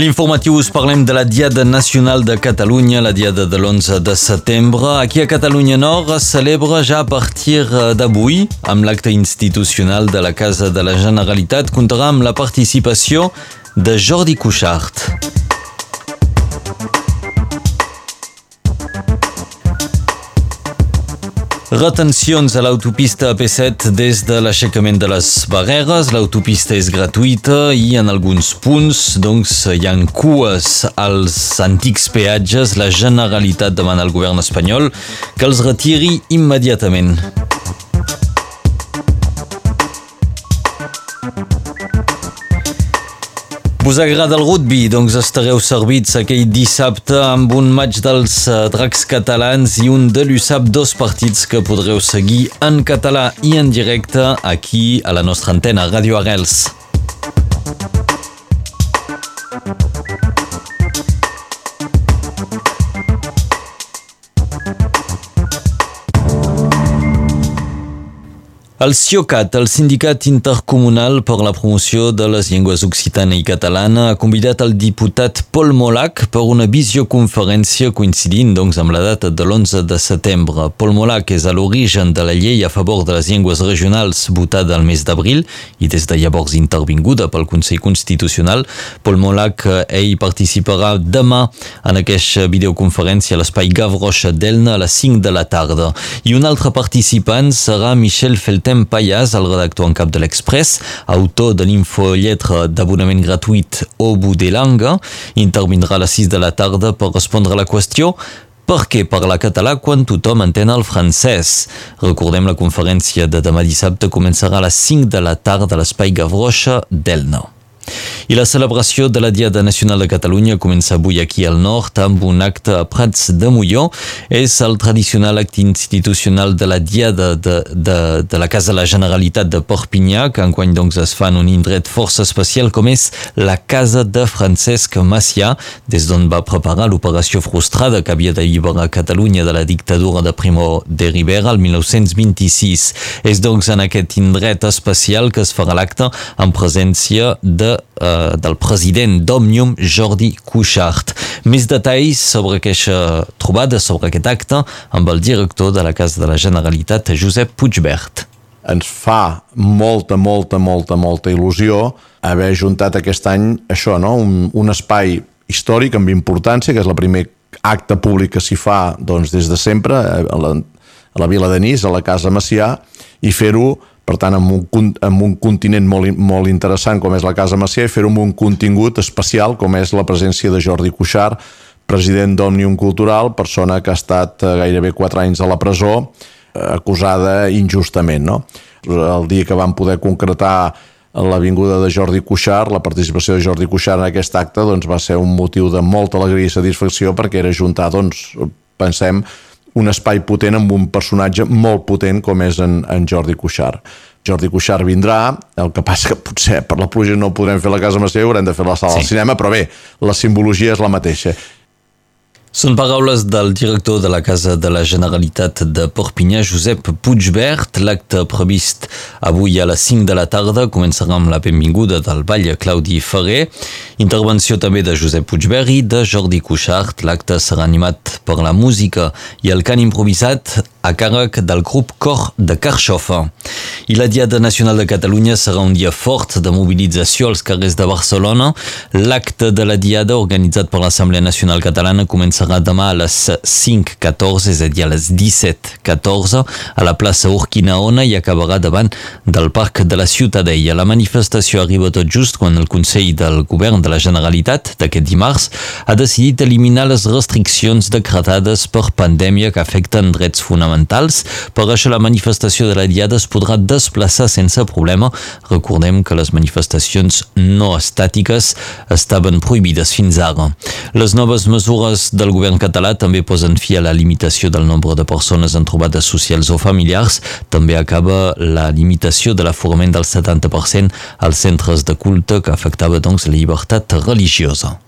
L'informatiu us parlem de la Diada Nacional de Catalunya, la Diada de l'11 de setembre. Aquí a Catalunya Nord es celebra ja a partir d'avui amb l'acte institucional de la Casa de la Generalitat. Comptarà amb la participació de Jordi Cuixart. Retencions a l'autopista AP7 des de l'aixecament de les barreres. L'autopista és gratuïta i en alguns punts doncs, hi ha cues als antics peatges. La Generalitat demana al govern espanyol que els retiri immediatament. Us agrada el rugby? Doncs estareu servits aquell dissabte amb un maig dels eh, dracs catalans i un de l'USAP, dos partits que podreu seguir en català i en directe aquí a la nostra antena, Radio Arrels. El CIOCAT, el Sindicat Intercomunal per la Promoció de les Llengües Occitana i Catalana, ha convidat el diputat Pol Molac per una visioconferència coincidint doncs, amb la data de l'11 de setembre. Pol Molac és a l'origen de la llei a favor de les llengües regionals votada el mes d'abril i des de llavors intervinguda pel Consell Constitucional. Pol Molac eh, ell participarà demà en aquesta videoconferència a l'espai Gavroche d'Elna a les 5 de la tarda. I un altre participant serà Michel Felten Artem Payas, el redactor en cap de l'Express, autor de l'infolletre d'abonament gratuït Obu de Langa, intervindrà a les 6 de la tarda per respondre a la qüestió per què parlar català quan tothom entén el francès? Recordem la conferència de demà dissabte començarà a les 5 de la tarda a l'Espai Gavroche d'Elna. I la celebració de la Diada Nacional de Catalunya comença avui aquí al nord amb un acte a Prats de Molló. És el tradicional acte institucional de la Diada de, de, de la Casa de la Generalitat de Perpinyà, que enguany doncs es fa en un indret força especial com és la Casa de Francesc Macià, des d'on va preparar l'operació frustrada que havia d'alliberar Catalunya de la dictadura de Primo de Rivera el 1926. És doncs en aquest indret especial que es farà l'acte en presència de eh, del president d'Òmnium, Jordi Cuixart. Més detalls sobre aquesta trobada, sobre aquest acte, amb el director de la Casa de la Generalitat, Josep Puigbert. Ens fa molta, molta, molta, molta il·lusió haver juntat aquest any això, no? un, un espai històric amb importància, que és el primer acte públic que s'hi fa doncs, des de sempre a la, a la Vila de Nis, a la Casa Macià, i fer-ho per tant, amb un, amb un continent molt, molt interessant com és la Casa Macià i fer-ho amb un contingut especial com és la presència de Jordi Cuixart, president d'Òmnium Cultural, persona que ha estat eh, gairebé 4 anys a la presó, eh, acusada injustament. No? El dia que vam poder concretar l'avinguda de Jordi Cuixart, la participació de Jordi Cuixart en aquest acte doncs, va ser un motiu de molta alegria i satisfacció perquè era juntar, doncs, pensem, un espai potent amb un personatge molt potent com és en, en Jordi Cuixart. Jordi Cuixart vindrà, el que passa que potser per la pluja no podrem fer la Casa Macià i haurem de fer la sala sí. del cinema, però bé, la simbologia és la mateixa. Són paraules del director de la Casa de la Generalitat de Perpinyà, Josep Puigbert. L'acte previst avui a les 5 de la tarda començarà amb la benvinguda del ball Claudi Ferrer. Intervenció també de Josep Puigbert i de Jordi Cuixart. L'acte serà animat per la música i el cant improvisat a càrrec del grup Cor de Carxofa. I la Diada Nacional de Catalunya serà un dia fort de mobilització als carrers de Barcelona. L'acte de la Diada, organitzat per l'Assemblea Nacional Catalana, començarà demà a les 5.14, és a dir, a les 17.14, a la plaça Urquinaona i acabarà davant del Parc de la Ciutadella. La manifestació arriba tot just quan el Consell del Govern de la Generalitat d'aquest dimarts ha decidit eliminar les restriccions decretades per pandèmia que afecten drets fonamentals. Per això la manifestació de la Diada es podrà desplaçar sense problema. Recordem que les manifestacions no estàtiques estaven prohibides fins ara. Les noves mesures del govern català també posen fi a la limitació del nombre de persones en trobades socials o familiars. També acaba la limitació de l'aforament del 70% als centres de culte que afectava doncs la llibertat religiosa.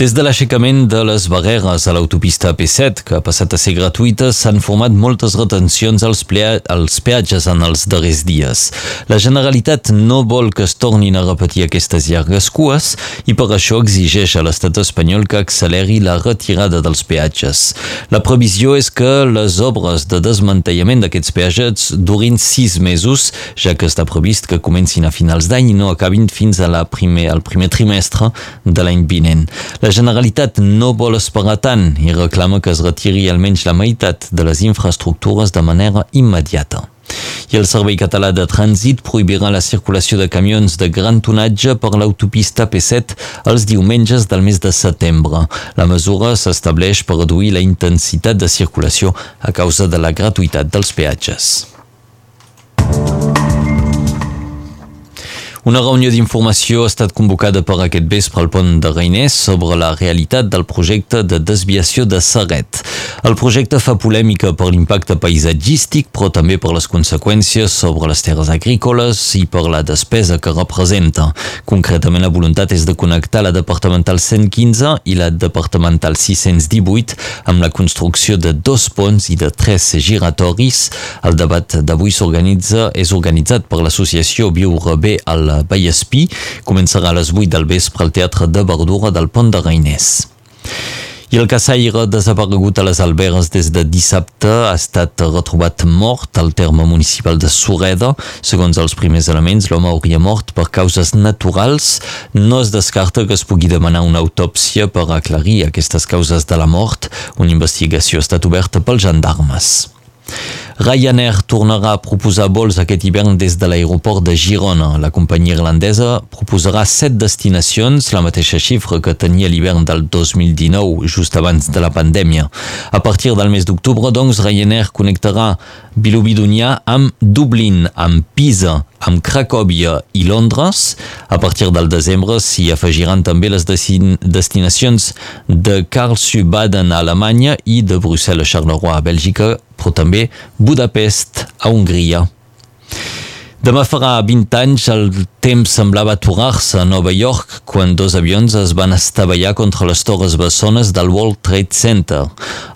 Des de l'aixecament de les barreres a l'autopista P7, que ha passat a ser gratuïta, s'han format moltes retencions als, als peatges en els darrers dies. La Generalitat no vol que es tornin a repetir aquestes llargues cues i per això exigeix a l'estat espanyol que acceleri la retirada dels peatges. La previsió és que les obres de desmantellament d'aquests peatges durin sis mesos, ja que està previst que comencin a finals d'any i no acabin fins a la primer, al primer trimestre de l'any vinent. La Generalitat no vol esperar tant i reclama que es retiri almenys la meitat de les infraestructures de manera immediata. I el Servei Català de Trànsit prohibirà la circulació de camions de gran tonatge per l'autopista P7 els diumenges del mes de setembre. La mesura s'estableix per reduir la intensitat de circulació a causa de la gratuïtat dels peatges. Una reunió d'informació ha estat convocada per aquest vespre al pont de Reiners sobre la realitat del projecte de desviació de Serret. El projecte fa polèmica per l'impacte paisatgístic, però també per les conseqüències sobre les terres agrícoles i per la despesa que representa. Concretament, la voluntat és de connectar la departamental 115 i la departamental 618 amb la construcció de dos ponts i de tres giratoris. El debat d'avui s'organitza és organitzat per l'associació Viure Bé al Vallespí començarà a les 8 del vespre al Teatre de Verdura del Pont de Reiners. I el caçaire desaparegut a les Alberes des de dissabte ha estat retrobat mort al terme municipal de Sureda. Segons els primers elements, l'home hauria mort per causes naturals. No es descarta que es pugui demanar una autòpsia per aclarir aquestes causes de la mort. Una investigació ha estat oberta pels gendarmes. Ryanair tornarà a proposar vols aquest hivern des de l'aeroport de Girona. La companyia irlandesa proposarà set destinacions, la mateixa xifra que tenia l'hivern del 2019, just abans de la pandèmia. A partir del mes d'octubre, doncs, Ryanair connectarà Vilobí d'Unyà amb Dublín, amb Pisa, amb Cracòvia i Londres. A partir del desembre s'hi afegiran també les destinacions de Karlsruhe-Baden a Alemanya i de Bruxelles-Charleroi a Bèlgica, però també Budapest, a Hongria. Demà farà 20 anys el temps semblava aturar-se a Nova York quan dos avions es van estavellar contra les torres bessones del World Trade Center.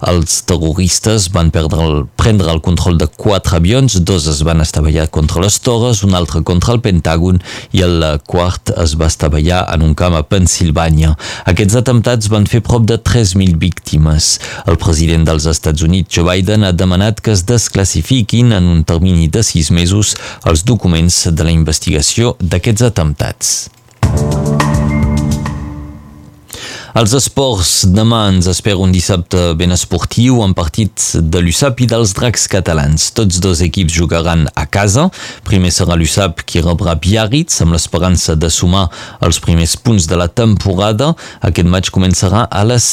Els terroristes van perdre el, prendre el control de quatre avions, dos es van estavellar contra les torres, un altre contra el Pentàgon i el quart es va estavellar en un camp a Pensilvània. Aquests atemptats van fer prop de 3.000 víctimes. El president dels Estats Units, Joe Biden, ha demanat que es desclassifiquin en un termini de sis mesos els documents documents de la investigació d'aquests atemptats. Els esports, demà ens espera un dissabte ben esportiu amb partits de l'USAP i dels dracs catalans. Tots dos equips jugaran a casa. Primer serà l'USAP qui rebrà Biarritz amb l'esperança de sumar els primers punts de la temporada. Aquest maig començarà a les,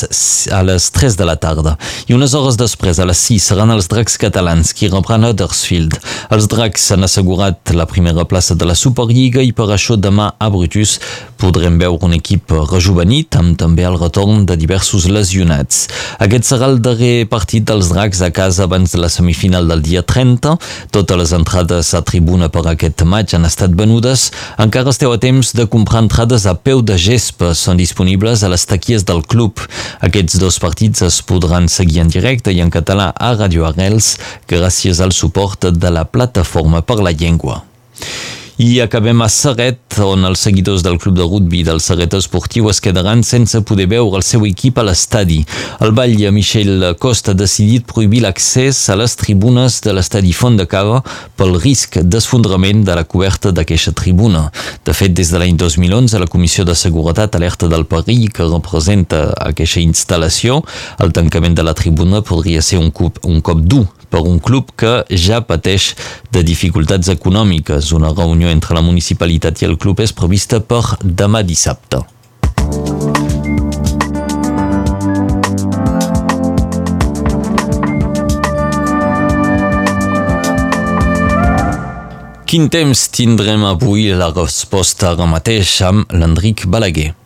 a les 3 de la tarda. I unes hores després, a les 6, seran els dracs catalans qui rebran Huddersfield. Els dracs s'han assegurat la primera plaça de la Superliga i per això demà a Brutus podrem veure un equip rejuvenit amb també retorn de diversos lesionats. Aquest serà el darrer partit dels dracs a casa abans de la semifinal del dia 30. Totes les entrades a tribuna per aquest maig han estat venudes. Encara esteu a temps de comprar entrades a peu de gespa. Són disponibles a les taquies del club. Aquests dos partits es podran seguir en directe i en català a Radio Arrels gràcies al suport de la plataforma per la llengua. I acabem a Serret, on els seguidors del club de rugby del Serret Esportiu es quedaran sense poder veure el seu equip a l'estadi. El batlle Michel Costa ha decidit prohibir l'accés a les tribunes de l'estadi Font de Cava pel risc d'esfondrament de la coberta d'aquesta tribuna. De fet, des de l'any 2011, la Comissió de Seguretat alerta del perill que representa aquesta instal·lació. El tancament de la tribuna podria ser un cop, un cop dur per un club que ja pateix de dificultats econòmiques. Una reunió entre la municipalitat i el club és prevista per demà dissabte. Quin temps tindrem avui la resposta ara mateix amb l'Enric Balaguer.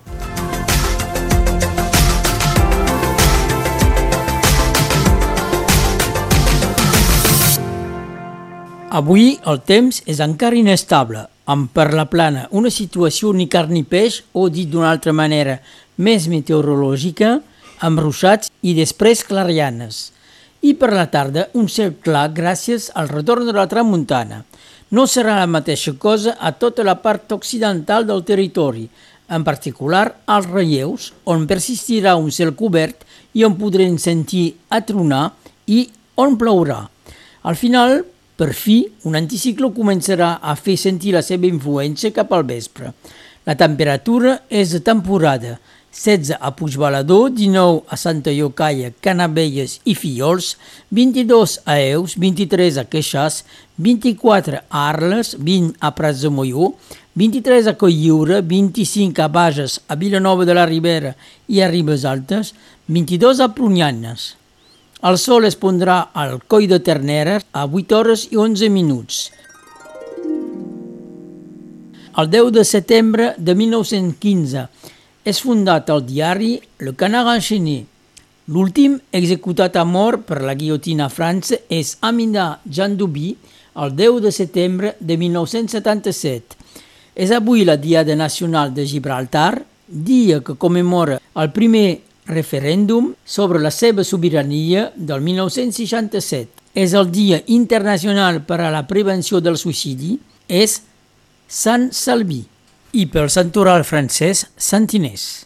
Avui el temps és encara inestable, amb per la plana una situació ni carn ni peix, o dit d'una altra manera, més meteorològica, amb ruixats i després clarianes. I per la tarda un cel clar gràcies al retorn de la tramuntana. No serà la mateixa cosa a tota la part occidental del territori, en particular als relleus, on persistirà un cel cobert i on podrem sentir a tronar i on plourà. Al final, per fi, un anticicló començarà a fer sentir la seva influència cap al vespre. La temperatura és de temporada, 16 a Puigbalador, 19 a Santa Llocaia, Canabelles i Fillols, 22 a Eus, 23 a Queixàs, 24 a Arles, 20 a Prats de Molló, 23 a Colliure, 25 a Bages, a Vilanova de la Ribera i a Ribes Altes, 22 a Prunyanes. El sol es pondrà al Coll de Ternera a 8 hores i 11 minuts. El 10 de setembre de 1915 és fundat el diari Le Canard Enchaîné. L'últim executat a mort per la guillotina a França és Amina Jandoubi el 10 de setembre de 1977. És avui la Diada Nacional de Gibraltar, dia que commemora el primer referèndum sobre la seva sobirania del 1967. És el Dia Internacional per a la Prevenció del Suïcidi, és Sant Salvi i pel santoral francès Sant Inés.